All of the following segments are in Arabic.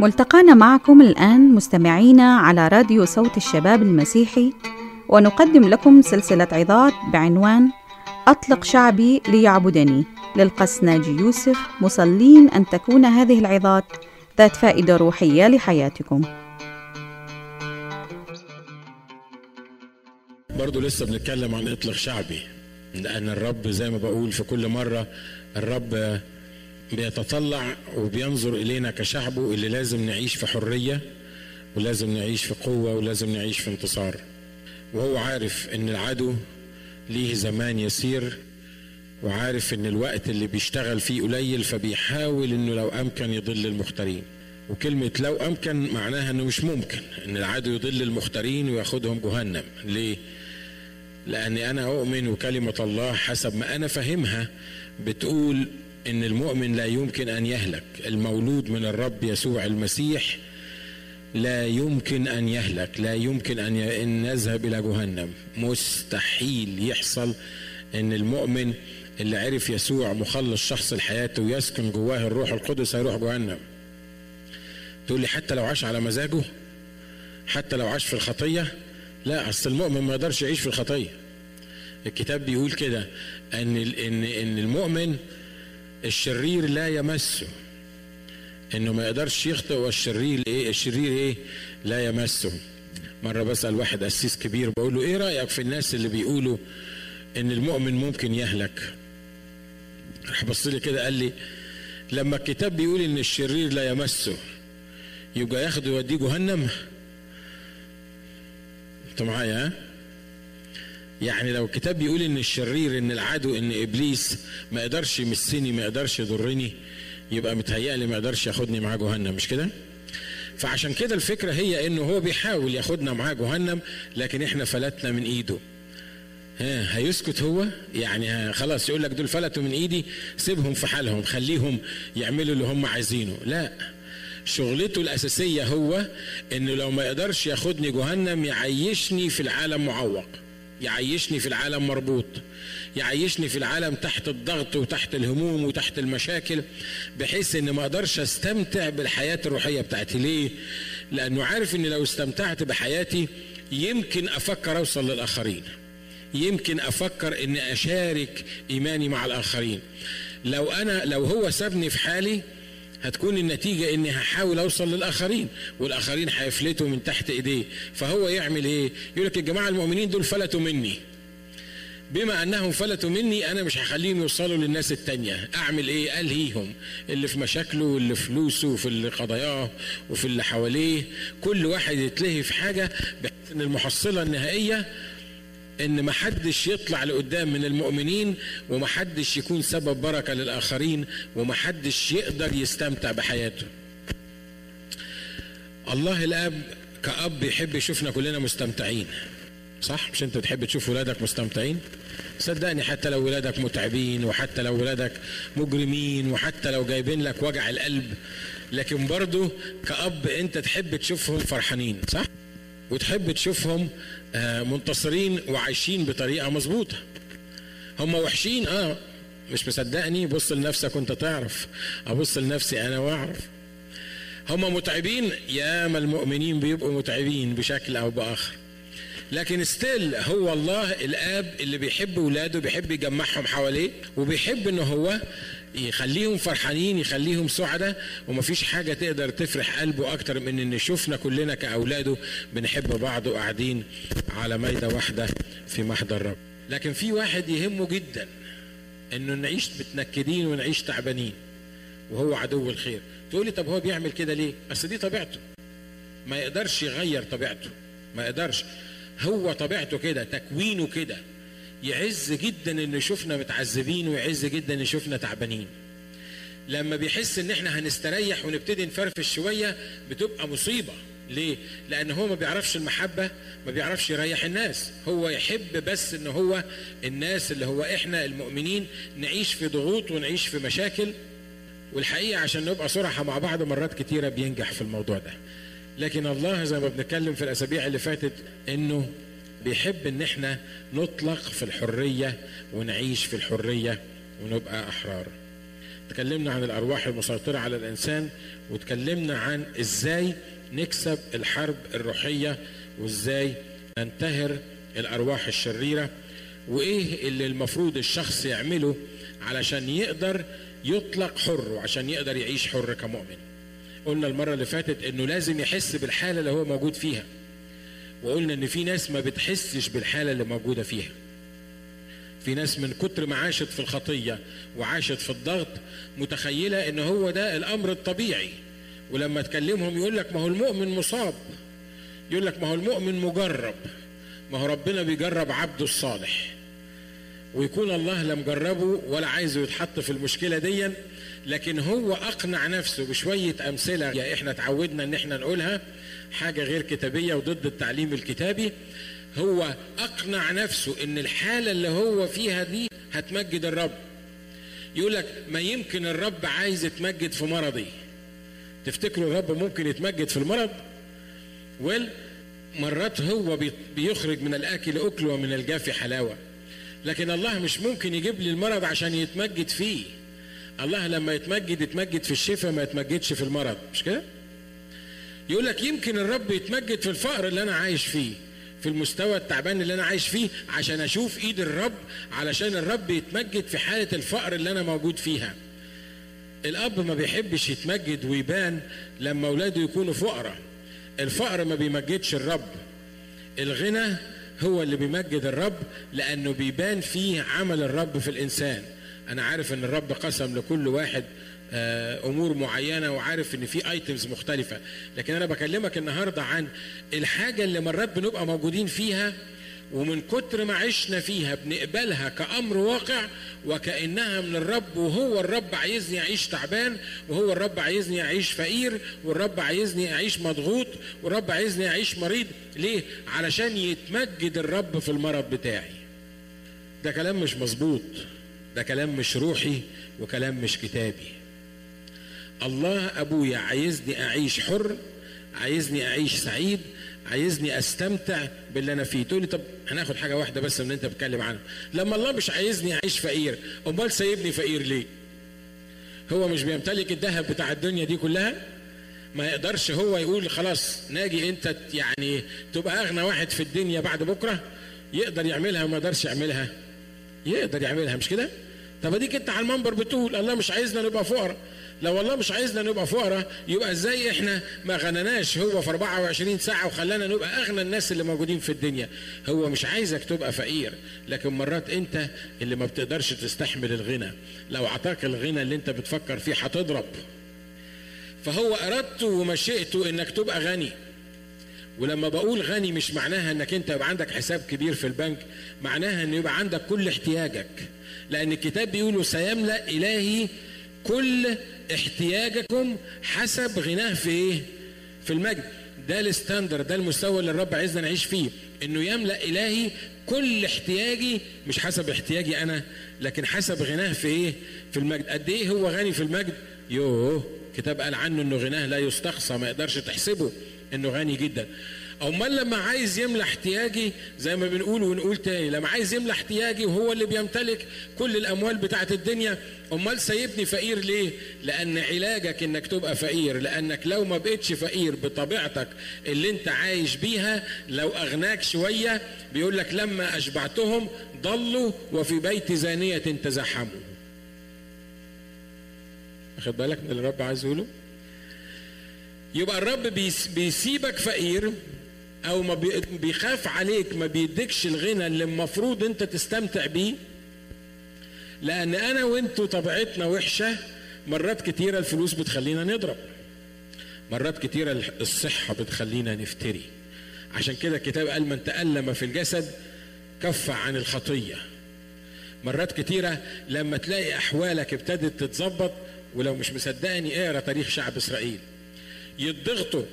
ملتقانا معكم الآن مستمعينا على راديو صوت الشباب المسيحي ونقدم لكم سلسلة عظات بعنوان أطلق شعبي ليعبدني. للقس ناجي يوسف مصلين أن تكون هذه العظات ذات فائدة روحية لحياتكم. برضو لسه بنتكلم عن إطلق شعبي. لأن الرب زي ما بقول في كل مرة الرب بيتطلع وبينظر إلينا كشعبه اللي لازم نعيش في حرية ولازم نعيش في قوة ولازم نعيش في انتصار. وهو عارف إن العدو ليه زمان يسير وعارف إن الوقت اللي بيشتغل فيه قليل فبيحاول إنه لو أمكن يضل المختارين. وكلمة لو أمكن معناها أنه مش ممكن أن العدو يضل المختارين وياخدهم جهنم. ليه؟ لأني أنا أؤمن وكلمة الله حسب ما أنا فهمها بتقول أن المؤمن لا يمكن أن يهلك. المولود من الرب يسوع المسيح لا يمكن أن يهلك. لا يمكن أن ي- أن يذهب إلى جهنم. مستحيل يحصل أن المؤمن اللي عرف يسوع مخلص شخص لحياته ويسكن جواه الروح القدس هيروح جهنم. تقول لي حتى لو عاش على مزاجه حتى لو عاش في الخطية لا أصل المؤمن ما يقدرش يعيش في الخطية. الكتاب بيقول كده أن ال- إن إن المؤمن الشرير لا يمسه. إنه ما يقدرش يخطئ والشرير إيه؟ الشرير إيه؟ لا يمسه. مرة بسأل واحد قسيس كبير بقول له إيه رأيك في الناس اللي بيقولوا إن المؤمن ممكن يهلك؟ راح بص لي كده قال لي لما الكتاب بيقول إن الشرير لا يمسه يبقى ياخده يوديه جهنم؟ أنت معايا ها؟ يعني لو الكتاب بيقول إن الشرير إن العدو إن إبليس ما يقدرش يمسني ما يقدرش يضرني يبقى متهيألي ما يقدرش ياخدني معاه جهنم مش كده؟ فعشان كده الفكرة هي انه هو بيحاول ياخدنا معاه جهنم لكن إحنا فلتنا من إيده. ها هيسكت هو؟ يعني خلاص يقول لك دول فلتوا من إيدي سيبهم في حالهم خليهم يعملوا اللي هم عايزينه. لا شغلته الأساسية هو إنه لو ما يقدرش ياخدني جهنم يعيشني في العالم معوق. يعيشني في العالم مربوط يعيشني في العالم تحت الضغط وتحت الهموم وتحت المشاكل بحيث إن ما أقدرش أستمتع بالحياة الروحية بتاعتي. ليه؟ لأنه عارف إن لو استمتعت بحياتي يمكن أفكر أوصل للآخرين. يمكن أفكر إني أشارك إيماني مع الآخرين. لو أنا لو هو سابني في حالي هتكون النتيجة إني هحاول أوصل للآخرين والآخرين هيفلتوا من تحت إيديه. فهو يعمل إيه؟ يقول لك الجماعة المؤمنين دول فلتوا مني. بما أنهم فلتوا مني أنا مش هخليهم يوصلوا للناس التانية. أعمل إيه؟ ألهيهم. اللي في مشاكله واللي في فلوسه وفي اللي قضاياه وفي اللي حواليه. كل واحد يتلهي في حاجة بحيث إن المحصلة النهائية إن محدش يطلع لقدام من المؤمنين ومحدش يكون سبب بركة للآخرين ومحدش يقدر يستمتع بحياته. الله الآب كأب يحب يشوفنا كلنا مستمتعين. صح؟ مش أنت بتحب تشوف ولادك مستمتعين؟ صدقني حتى لو ولادك متعبين وحتى لو ولادك مجرمين وحتى لو جايبين لك وجع القلب لكن برضو كأب أنت تحب تشوفهم فرحانين. صح؟ وتحب تشوفهم آه، منتصرين وعايشين بطريقة مظبوطة. هم وحشين آه مش مصدقني. بص لنفسك وانت تعرف. أبص لنفسي أنا وأعرف. هم متعبين ياما المؤمنين بيبقوا متعبين بشكل أو بآخر. لكن ستيل هو الله الآب اللي بيحب ولاده بيحب يجمعهم حواليه وبيحب ان هو يخليهم فرحانين يخليهم سعداء ومفيش حاجة تقدر تفرح قلبه أكتر من إن شفنا كلنا كأولاده بنحب بعض وقاعدين على ميدة واحدة في محضر الرب. لكن في واحد يهمه جدا إنه نعيش متنكدين ونعيش تعبانين وهو عدو الخير. تقولي طب هو بيعمل كده ليه؟ أصل دي طبيعته. ما يقدرش يغير طبيعته. ما يقدرش. هو طبيعته كده تكوينه كده. يعز جدا ان يشوفنا متعذبين ويعز جدا ان يشوفنا تعبانين. لما بيحس إن إحنا هنستريح ونبتدي نفرفش شوية بتبقى مصيبة. ليه؟ لأن هو ما بيعرفش المحبة ما بيعرفش يريح الناس. هو يحب بس إن هو الناس اللي هو إحنا المؤمنين نعيش في ضغوط ونعيش في مشاكل. والحقيقة عشان نبقى صراحة مع بعض مرات كتيرة بينجح في الموضوع ده. لكن الله زي ما بنتكلم في الأسابيع اللي فاتت إنه بيحب إن إحنا نطلق في الحرية ونعيش في الحرية ونبقى أحرار. تكلمنا عن الأرواح المسيطرة على الإنسان وتكلمنا عن إزاي نكسب الحرب الروحية وإزاي ننتهر الأرواح الشريرة وإيه اللي المفروض الشخص يعمله علشان يقدر يطلق حر وعشان يقدر يعيش حر كمؤمن. قلنا المرة اللي فاتت إنه لازم يحس بالحالة اللي هو موجود فيها. وقلنا إن في ناس ما بتحسش بالحالة اللي موجودة فيها. في ناس من كتر ما عاشت في الخطية وعاشت في الضغط متخيلة إن هو ده الأمر الطبيعي. ولما تكلمهم يقول لك ما هو المؤمن مصاب. يقول لك ما هو المؤمن مجرب. ما هو ربنا بيجرب عبده الصالح. ويكون الله لم جربه ولا عايزه يتحط في المشكلة دي لكن هو أقنع نفسه بشوية أمثلة. يا إحنا اتعودنا إن إحنا نقولها حاجة غير كتابية وضد التعليم الكتابي. هو أقنع نفسه إن الحالة اللي هو فيها دي هتمجد الرب. يقول لك ما يمكن الرب عايز يتمجد في مرضي. تفتكروا الرب ممكن يتمجد في المرض؟ ويل مرات هو بيخرج من الأكل اكل ومن الجاف حلاوة. لكن الله مش ممكن يجيب لي المرض عشان يتمجد فيه. الله لما يتمجد يتمجد في الشفاء ما يتمجدش في المرض. مش كده؟ يقول لك يمكن الرب يتمجد في الفقر اللي أنا عايش فيه في المستوى التعبان اللي أنا عايش فيه عشان أشوف إيد الرب علشان الرب يتمجد في حالة الفقر اللي أنا موجود فيها. الأب ما بيحبش يتمجد ويبان لما أولاده يكونوا فقراء. الفقر ما بيمجدش الرب. الغنى هو اللي بيمجد الرب لأنه بيبان فيه عمل الرب في الإنسان. أنا عارف إن الرب قسم لكل واحد أمور معينة وعارف إن في ايتمز مختلفة. لكن أنا بكلمك النهارده عن الحاجة اللي مرات بنبقى موجودين فيها ومن كتر ما عشنا فيها بنقبلها كأمر واقع وكأنها من الرب وهو الرب عايزني أعيش تعبان وهو الرب عايزني أعيش فقير والرب عايزني أعيش مضغوط والرب عايزني أعيش مريض. ليه؟ علشان يتمجد الرب في المرض بتاعي. ده كلام مش مظبوط ده كلام مش روحي وكلام مش كتابي. الله أبويا عايزني أعيش حر عايزني أعيش سعيد عايزني أستمتع باللي أنا فيه. تقول لي طب هناخد حاجة واحدة بس من اللي أنت بتتكلم عنها. لما الله مش عايزني أعيش فقير أمال سايبني فقير ليه؟ هو مش بيمتلك الذهب بتاع الدنيا دي كلها؟ ما يقدرش هو يقول خلاص ناجي أنت يعني تبقى أغنى واحد في الدنيا بعد بكرة؟ يقدر يعملها وما يقدرش يعملها. يقدر يعملها مش كده؟ طب أديك أنت على المنبر بتقول الله مش عايزنا نبقى فقراء. لو الله مش عايزنا نبقى فقراء يبقى إزاي إحنا ما غنناش؟ هو في 24 ساعة وخلانا نبقى أغنى الناس اللي موجودين في الدنيا. هو مش عايزك تبقى فقير لكن مرات انت اللي ما بتقدرش تستحمل الغنى. لو اعطاك الغنى اللي انت بتفكر فيه هتضرب. فهو ارادته ومشيئته إنك تبقى غني. ولما بقول غني مش معناها إنك انت يبقى عندك حساب كبير في البنك معناها إن يبقى عندك كل احتياجك. لأن الكتاب بيقول سيملأ إلهي كل احتياجكم حسب غناه في إيه؟ في المجد. ده الستاندر ده المستوى اللي الرب عايزنا نعيش فيه. إنه يملأ إلهي كل احتياجي مش حسب احتياجي أنا لكن حسب غناه في إيه؟ في المجد. قد إيه هو غني في المجد؟ يوه كتاب قال عنه إنه غناه لا يستقصى ما يقدرش تحسبه إنه غني جدا. أمال لما عايز يملى احتياجي زي ما بنقول ونقول تاني لما عايز يملى احتياجي وهو اللي بيمتلك كل الأموال بتاعت الدنيا أمال سايبني فقير ليه؟ لأن علاجك إنك تبقى فقير لأنك لو ما بقتش فقير بطبيعتك اللي أنت عايش بيها لو أغناك شوية بيقول لك لما أشبعتهم ضلوا وفي بيت زانية تزحموا. واخد بالك من اللي الرب عايز يقوله؟ يبقى الرب بيسيبك فقير أو ما بيخاف عليك ما بيديكش الغنى اللي المفروض أنت تستمتع بيه. لأن أنا وأنتوا طبيعتنا وحشة مرات كتيرة الفلوس بتخلينا نضرب. مرات كتيرة الصحة بتخلينا نفتري. عشان كده الكتاب قال من تألم في الجسد كف عن الخطية. مرات كتيرة لما تلاقي أحوالك ابتدت تتظبط ولو مش مصدقني اقرأ تاريخ شعب إسرائيل. يضغطوا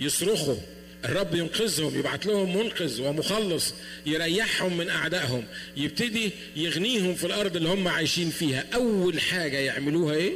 يصرخوا الرب ينقذهم يبعت لهم منقذ ومخلص يريحهم من أعدائهم يبتدي يغنيهم في الأرض اللي هم عايشين فيها. أول حاجة يعملوها إيه؟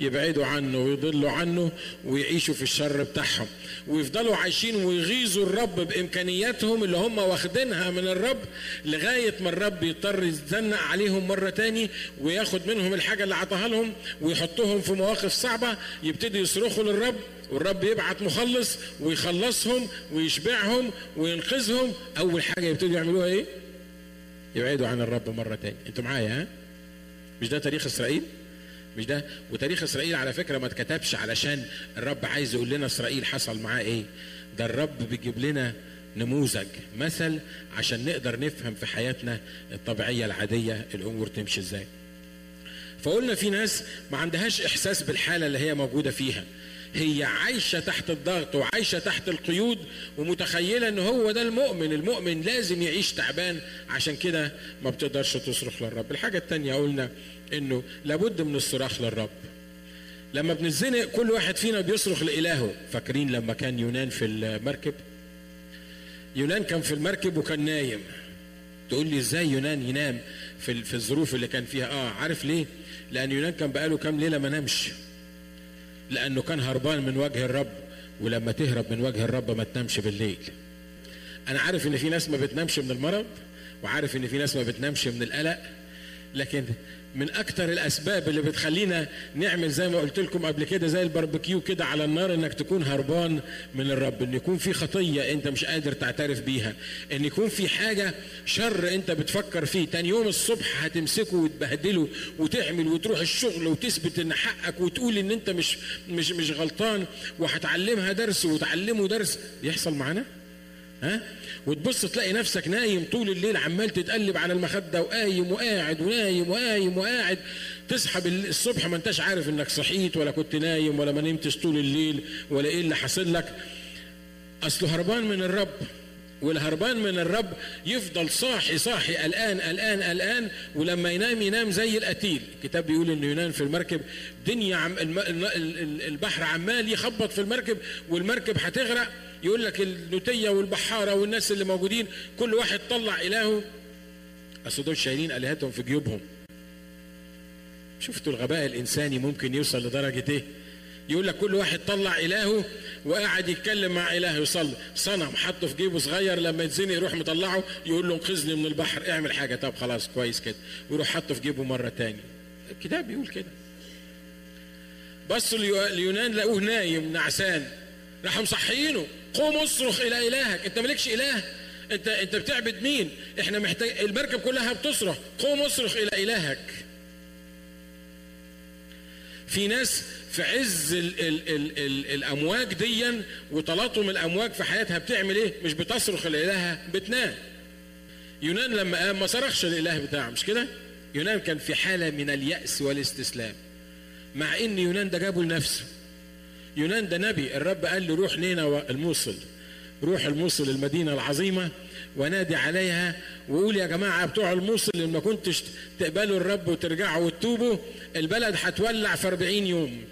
يبعدوا عنه ويضلوا عنه ويعيشوا في الشر بتاعهم. ويفضلوا عايشين ويغيظوا الرب بإمكانياتهم اللي هم واخدينها من الرب لغاية ما الرب يضطر يتزنق عليهم مرة تاني وياخد منهم الحاجة اللي عطاها لهم ويحطهم في مواقف صعبة يبتدي يصرخوا للرب والرب يبعت مخلص ويخلصهم ويشبعهم وينقذهم. أول حاجة يبتدوا يعملوها إيه؟ يبعدوا عن الرب مرة تاني أنتوا معايا ها؟ مش ده تاريخ إسرائيل؟ مش ده؟ وتاريخ إسرائيل على فكرة ما اتكتبش علشان الرب عايز يقول لنا إسرائيل حصل معاه إيه. ده الرب بيجيب لنا نموذج مثل عشان نقدر نفهم في حياتنا الطبيعية العادية الأمور تمشي إزاي. فقلنا في ناس ما عندهاش إحساس بالحالة اللي هي موجودة فيها. هي عايشة تحت الضغط وعايشة تحت القيود ومتخيلة إن هو ده المؤمن. المؤمن لازم يعيش تعبان. عشان كده ما بتقدرش تصرخ للرب. الحاجة التانية قلنا إنه لابد من الصراخ للرب. لما بنزنق كل واحد فينا بيصرخ لإلهه. فاكرين لما كان يونان في المركب؟ يونان كان في المركب وكان نايم. تقول لي إزاي يونان ينام في في الظروف اللي كان فيها؟ آه عارف ليه؟ لأن يونان كان بقاله كام ليلة ما نامش. لأنه كان هربان من وجه الرب ولما تهرب من وجه الرب ما تنامش بالليل. أنا عارف إن في ناس ما بتنامش من المرض وعارف إن في ناس ما بتنامش من القلق لكن من أكتر الأسباب اللي بتخلينا نعمل زي ما قلت لكم قبل كده زي الباربيكيو كده على النار إنك تكون هربان من الرب إن يكون في خطية أنت مش قادر تعترف بيها إن يكون في حاجة شر أنت بتفكر فيه. تاني يوم الصبح هتمسكه وتبهدله وتعمل وتروح الشغل وتثبت إن حقك وتقول إن أنت مش مش مش غلطان وهتعلمها درس وتعلمه درس. يحصل معانا؟ ها؟ وتبص تلاقي نفسك نايم طول الليل عمال تتقلب على المخدة وقايم وقاعد ونايم وقايم وقاعد. تصحى الصبح ما انتش عارف انك صحيت ولا كنت نايم ولا ما نمتش طول الليل ولا إيه اللي حاصل لك. اصله هربان من الرب والهربان من الرب يفضل صاحي صاحي قلقان قلقان قلقان ولما ينام ينام زي القتيل. الكتاب بيقول إنه ينام في المركب. دنيا عم البحر عمال يخبط في المركب والمركب هتغرق. يقول لك النوتية والبحارة والناس اللي موجودين كل واحد طلع إلهه. أصل دول شايلين آلهتهم في جيوبهم. شفتوا الغباء الإنساني ممكن يوصل لدرجة إيه؟ يقول لك كل واحد طلع إلهه وقاعد يتكلم مع إلهه يصلي. صنم حطه في جيبه صغير لما يتزنق يروح مطلعه يقول له انقذني من البحر. اعمل حاجة. طب خلاص كويس كده. ويروح حطه في جيبه مرة تاني الكتاب بيقول كده. بصوا اليونان لقوه نايم نعسان. راحوا مصحيينه قوم اصرخ إلى إلهك. أنت مالكش إله. أنت أنت بتعبد مين؟ إحنا محتاج المركب كلها بتصرخ. قوم اصرخ إلى إلهك. في ناس في عز ال ال ال ال الأمواج ديا وتلاطم الأمواج في حياتها بتعمل إيه؟ مش بتصرخ لإلهها بتنام. يونان لما قام ما صرخش للاله بتاعه مش كده؟ يونان كان في حالة من اليأس والاستسلام مع إن يونان ده جابه لنفسه. يونان ده نبي. الرب قال له روح نينوى الموصل روح الموصل المدينة العظيمة ونادي عليها وقول يا جماعة بتوع الموصل اللي ما كنتش تقبلوا الرب وترجعوا وتتوبوا البلد هتولع في 40 يوم.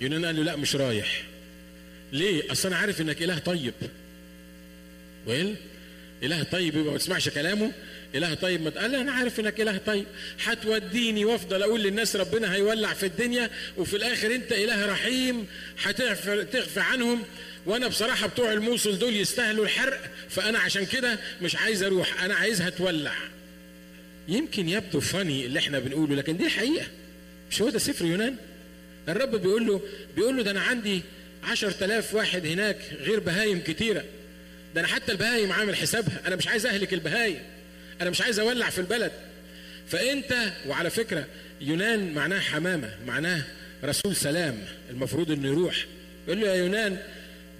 يونان قال له لا مش رايح. ليه؟ أصل أنا عارف إنك إله طيب. ويل؟ إله طيب يبقى ما تسمعش كلامه. إله طيب ما قال أنا عارف إنك إله طيب. هتوديني وأفضل أقول للناس ربنا هيولع في الدنيا وفي الآخر أنت إله رحيم هتغفى عنهم. وأنا بصراحة بتوع الموصل دول يستاهلوا الحرق فأنا عشان كده مش عايز أروح أنا عايزها تولع يمكن يبدو فاني اللي إحنا بنقوله لكن دي الحقيقة. مش هو ده سفر يونان؟ الرب بيقول له بيقول له ده أنا عندي عشر تلاف واحد هناك غير بهايم كتيرة. ده أنا حتى البهايم عامل حسابها. أنا مش عايز أهلك البهايم. أنا مش عايز اولع في البلد. فانت وعلى فكرة يونان معناه حمامة معناه رسول سلام المفروض انه يروح. يقول له يا يونان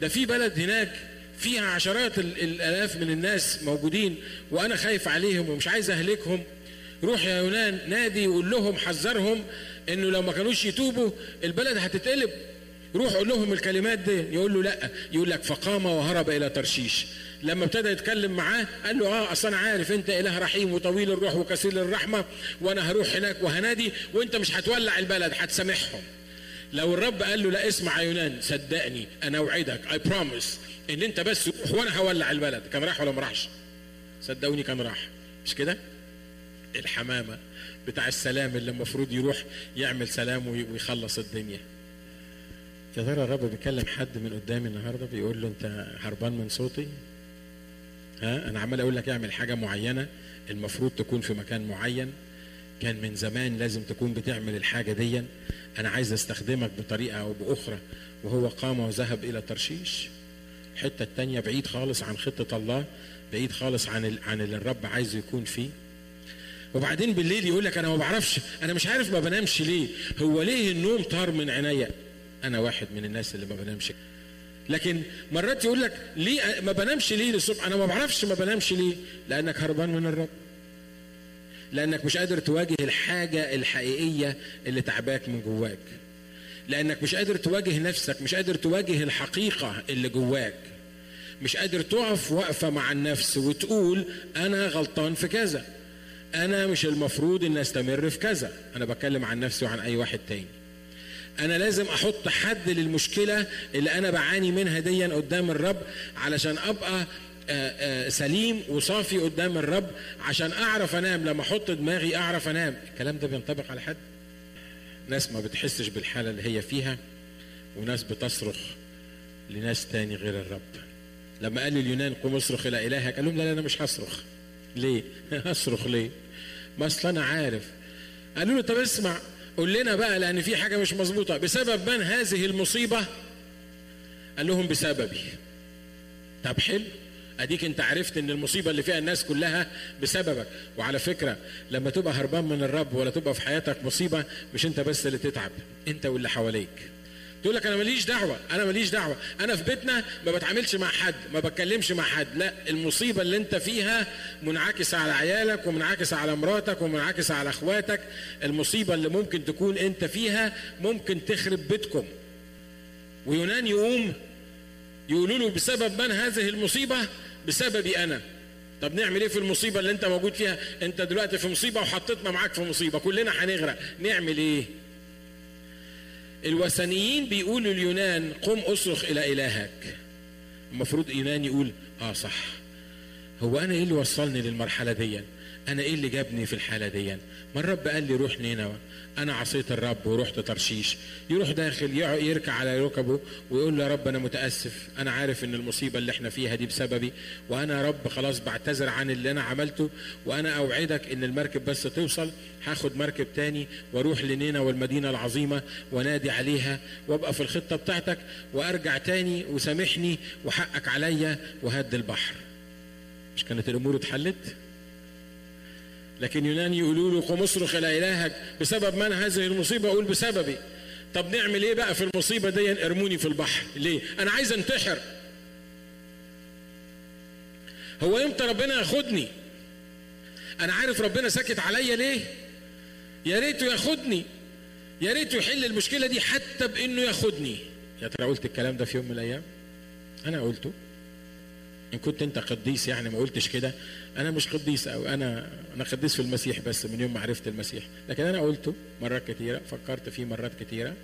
ده في بلد هناك فيها عشرات الالاف من الناس موجودين وأنا خايف عليهم ومش عايز اهلكهم. روح يا يونان نادي وقول لهم حذرهم انه لو ما كانوش يتوبوا البلد هتتقلب. روح قول لهم الكلمات دي. يقول له لا. يقول لك فقام وهرب إلى ترشيش. لما ابتدى يتكلم معاه قال له آه أصل أنا عارف أنت إله رحيم وطويل الروح وكثير الرحمة وأنا هروح هناك وهنادي وأنت مش هتولع البلد هتسامحهم. لو الرب قال له لا اسمع يا يونان صدقني أنا أوعدك اي بروميس إن أنت بس روح وأنا هولع البلد. كان راح ولا ما راحش؟ صدقوني كان راح. مش كده؟ الحمامة بتاع السلام اللي المفروض يروح يعمل سلام ويخلص الدنيا. يا ترى الرب بيكلم حد من قدامي النهارده بيقول له أنت هربان من صوتي؟ ها أنا عمال أقول لك اعمل حاجة معينة المفروض تكون في مكان معين. كان من زمان لازم تكون بتعمل الحاجة دي أنا عايز أستخدمك بطريقة أو بأخرى. وهو قام وذهب إلى ترشيش. الحتة التانية بعيد خالص عن خطة الله بعيد خالص عن عن اللي الرب عايزه يكون فيه. وبعدين بالليل يقول لك أنا ما بعرفش أنا مش عارف ما بنامش ليه. هو ليه النوم طار من عينيا؟ أنا واحد من الناس اللي ما بنامش. لكن مرات يقول لك ليه ما بنامش ليه للصبح؟ أنا ما بعرفش ما بنامش ليه. لأنك هربان من الرب. لأنك مش قادر تواجه الحاجة الحقيقية اللي تعباك من جواك. لأنك مش قادر تواجه نفسك مش قادر تواجه الحقيقة اللي جواك. مش قادر تقف وقفه مع النفس وتقول أنا غلطان في كذا. أنا مش المفروض ان أستمر في كذا. أنا بتكلم عن نفسي وعن أي واحد تاني. أنا لازم أحط حد للمشكلة اللي أنا بعاني منها ديا قدام الرب علشان أبقى آآ آآ سليم وصافي قدام الرب عشان أعرف أنام. لما أحط دماغي أعرف أنام. الكلام ده بينطبق على حد؟ ناس ما بتحسش بالحالة اللي هي فيها وناس بتصرخ لناس تاني غير الرب. لما قال اليونان قوم اصرخ إلى إلهك قال لهم لا لا أنا مش هصرخ. ليه؟ هصرخ ليه؟ ما أصل أنا عارف. قالوا له طب اسمع قول لنا بقى لأن في حاجة مش مظبوطة. بسبب من هذه المصيبة؟ قال لهم بسببي. طب حلو. أديك أنت عرفت إن المصيبة اللي فيها الناس كلها بسببك. وعلى فكرة لما تبقى هربان من الرب ولا تبقى في حياتك مصيبة مش أنت بس اللي تتعب أنت واللي حواليك. تقول لك أنا ماليش دعوة أنا ماليش دعوة. أنا في بيتنا ما بتعاملش مع حد ما بتكلمش مع حد. لا المصيبة اللي أنت فيها منعكسه على عيالك ومنعكسه على مراتك ومنعكسه على أخواتك. المصيبة اللي ممكن تكون أنت فيها ممكن تخرب بيتكم. ويونان يقوم يقولوا له بسبب من هذه المصيبة؟ بسببي أنا. طب نعمل إيه في المصيبة اللي أنت موجود فيها؟ أنت دلوقتي في مصيبة وحطيتنا معاك في مصيبة. كلنا هنغرق. نعمل إيه؟ الوثنيين بيقولوا اليونان قم اصرخ إلى إلهك. المفروض يونان يقول آه صح. هو أنا إيه اللي وصلني للمرحلة دي أنا إيه اللي جابني في الحالة دي؟ ما الرب قال لي روح نينوى. أنا عصيت الرب ورحت ترشيش. يروح داخل يركع على ركبه ويقول له يا رب أنا متأسف. أنا عارف إن المصيبة اللي إحنا فيها دي بسببي. وأنا يا رب خلاص بعتذر عن اللي أنا عملته. وأنا أوعدك إن المركب بس توصل. هاخد مركب تاني وأروح لنينا والمدينة العظيمة ونادي عليها وأبقى في الخطة بتاعتك وأرجع تاني وسامحني وحقك عليا وهد البحر. مش كانت الأمور اتحلت؟ لكن يونان يقولوا له قم اصرخ إلى الهك بسبب من؟ هذه المصيبة أقول بسببي. طب نعمل إيه بقى في المصيبة دي؟ أرموني في البحر. ليه؟ أنا عايز أنتحر. هو إمتى ربنا ياخدني؟ أنا عارف ربنا ساكت عليا ليه؟ يا ريته ياخدني. يا ريته يحل المشكلة دي حتى بإنه ياخدني. يا ترى قلت الكلام ده في يوم من الأيام؟ أنا قلته. إن كنت أنت قديس يعني ما قلتش كده أنا مش قديس أو أنا أنا قديس في المسيح بس من يوم ما عرفت المسيح. لكن أنا قلته مرات كتيرة فكرت فيه مرات كتيرة.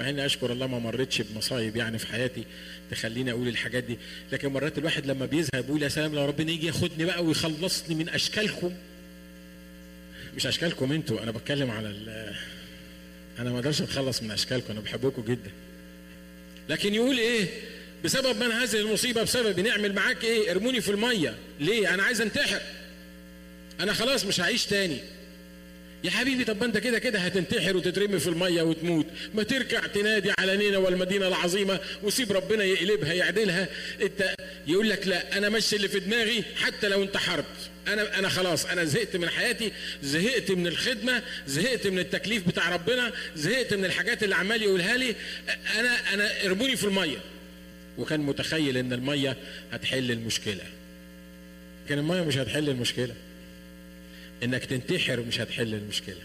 مع إني أشكر الله ما مرتش بمصايب يعني في حياتي تخليني أقول الحاجات دي. لكن مرات الواحد لما بيزهق بيقول يا سلام لو ربنا يجي ياخدني بقى ويخلصني من أشكالكم. مش أشكالكم أنتوا أنا بتكلم على أنا ما أقدرش أتخلص من أشكالكم أنا بحبكم جدا. لكن يقول إيه؟ بسبب من هذه المصيبة بسبب نعمل معاك إيه؟ ارموني في المية. ليه؟ أنا عايز انتحر. أنا خلاص مش هعيش تاني. يا حبيبي طب أنت كده كده هتنتحر وتترمي في المية وتموت. ما تركع تنادي على نينا والمدينة العظيمة وسيب ربنا يقلبها يعدلها. أنت يقول لك لا أنا ماشي اللي في دماغي حتى لو انت حرب أنا أنا خلاص أنا زهقت من حياتي زهقت من الخدمة زهقت من التكليف بتاع ربنا زهقت من الحاجات اللي عمال يقولها لي. أنا أنا ارموني في المية. وكان متخيل إن المية هتحل المشكلة. لكن المية مش هتحل المشكلة. إنك تنتحر مش هتحل المشكلة.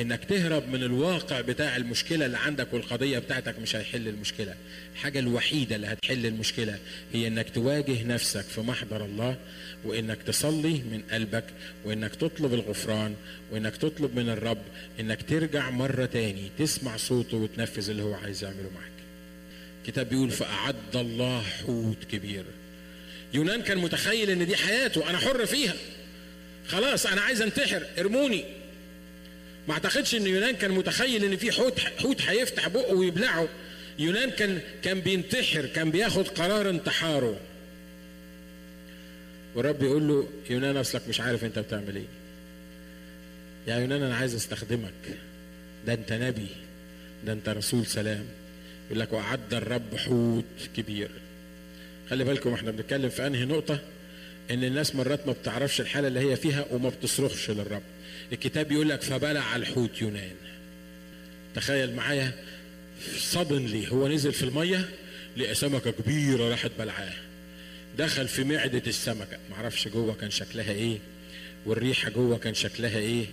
إنك تهرب من الواقع بتاع المشكلة اللي عندك والقضية بتاعتك مش هيحل المشكلة. الحاجة الوحيدة اللي هتحل المشكلة هي إنك تواجه نفسك في محضر الله وإنك تصلي من قلبك وإنك تطلب الغفران وإنك تطلب من الرب إنك ترجع مرة تاني تسمع صوته وتنفذ اللي هو عايز يعمله معاك. الكتاب بيقول فأعد الله حوت كبير. يونان كان متخيل إن دي حياته أنا حر فيها. خلاص أنا عايز انتحر ارموني. ما أعتقدش إن يونان كان متخيل إن في حوت حوت هيفتح بقه ويبلعه. يونان كان كان بينتحر كان بياخد قرار انتحاره. والرب يقول له يونان أصلك مش عارف أنت بتعمل إيه. يا يونان أنا عايز أستخدمك. ده أنت نبي ده أنت رسول سلام. يقول لك وأعد الرب حوت كبير. خلي بالكم إحنا بنتكلم في انهي نقطة؟ إن الناس مرات ما بتعرفش الحالة اللي هي فيها وما بتصرخش للرب. الكتاب يقول لك فبلع الحوت يونان. تخيل معايا صدنلي هو نزل في المية لقى سمكة كبيرة راحت بلعاه. دخل في معدة السمكة. معرفش جوه كان شكلها إيه والريحة جوه كان شكلها إيه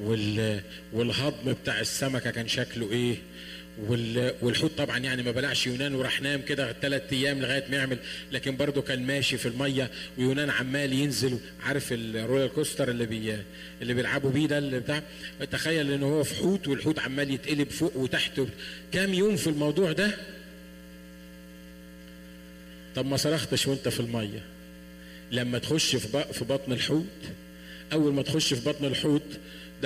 وال... والهضم بتاع السمكة كان شكله إيه. والحوت طبعا يعني ما بلعش يونان وراح نام كده ثلاث أيام لغاية ما يعمل لكن برضه كان ماشي في المية ويونان عمال ينزل عارف ال roller coaster اللي بي... اللي بيلعبوا بيه ده اللي بتاع تخيل إن هو في حوت والحوت عمال يتقلب فوق وتحت كام يوم في الموضوع ده؟ طب ما صرختش وأنت في المية. لما تخش في بطن الحوت أول ما تخش في بطن الحوت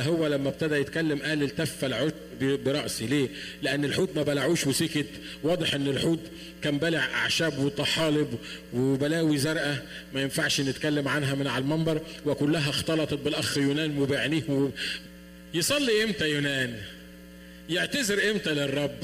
ده هو لما ابتدى يتكلم قال التف العود برأسي. ليه؟ لأن الحوت ما بلعوش وسكت. واضح إن الحوت كان بلع أعشاب وطحالب وبلاوي زرقاء. ما ينفعش نتكلم عنها من على المنبر. وكلها اختلطت بالأخ يونان وبعينيه. يصلي إمتى يونان؟ يعتذر إمتى للرب؟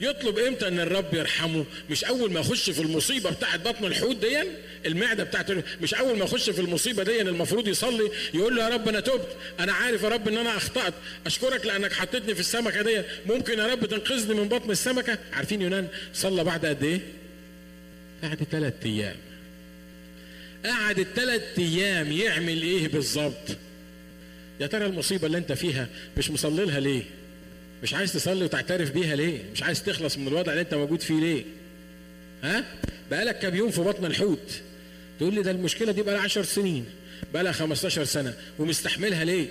يطلب إمتى ان الرب يرحمه؟ مش اول ما يخش في المصيبة بتاعت بطن الحوت دي المعدة بتاعت مش اول ما يخش في المصيبة دي المفروض يصلي يقول له يا رب أنا تبت. أنا عارف يا رب ان أنا اخطأت. اشكرك لانك حطيتني في السمكة دي ممكن يا رب تنقذني من بطن السمكة؟ عارفين يونان صلى بعد قد إيه؟ بعد ثلاث أيام. قعد الثلاث أيام يعمل إيه بالظبط؟ يا ترى المصيبة اللي أنت فيها مش مصلي لها ليه؟ مش عايز تصلي وتعترف بيها ليه؟ مش عايز تخلص من الوضع اللي انت موجود فيه ليه؟ ها؟ بقالك كام يوم في بطن الحوت. تقول لي ده المشكلة دي بقى لها 10 سنين بقى لها 15 سنة ومستحملها ليه؟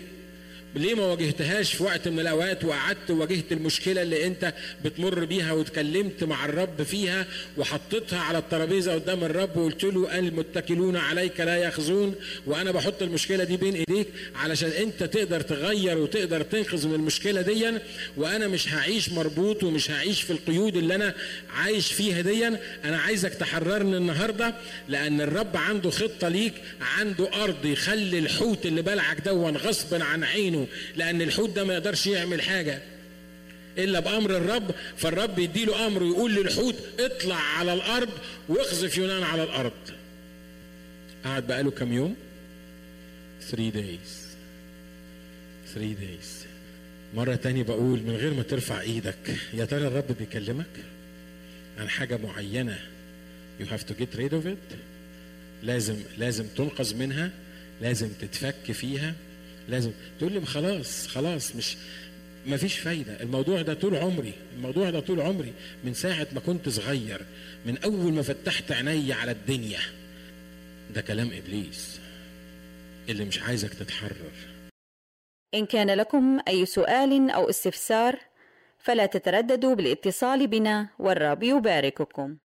ليه ما واجهتهاش في وقت من الأوقات وقعدت وواجهت المشكلة اللي أنت بتمر بيها واتكلمت مع الرب فيها وحطيتها على الترابيزة قدام الرب وقلت له المتكلون عليك لا يخزون وأنا بحط المشكلة دي بين إيديك علشان أنت تقدر تغير وتقدر تنقذ من المشكلة دي وأنا مش هعيش مربوط ومش هعيش في القيود اللي أنا عايش فيها دي أنا عايزك تحررني النهارده لأن الرب عنده خطة ليك عنده أرض يخلي الحوت اللي بلعك دون غصب عن عينه لأن الحوت ده ما يقدرش يعمل حاجة الا بامر الرب فالرب يديله أمر ويقول للحوت اطلع على الأرض واخذف يونان على الأرض. قعد بقاله كام يوم؟ 3 days. 3 days. مرة تانية بقول من غير ما ترفع إيدك يا ترى الرب بيكلمك؟ عن حاجة معينة you have to get rid of it. لازم لازم تنقذ منها لازم تتفك فيها. لازم. تقول لي خلاص خلاص مش ما فيش فايدة. الموضوع ده طول عمري الموضوع ده طول عمري من ساعة ما كنت صغير من أول ما فتحت عيني على الدنيا. ده كلام إبليس اللي مش عايزك تتحرر. إن كان لكم أي سؤال أو استفسار فلا تترددوا بالاتصال بنا والرب يبارككم.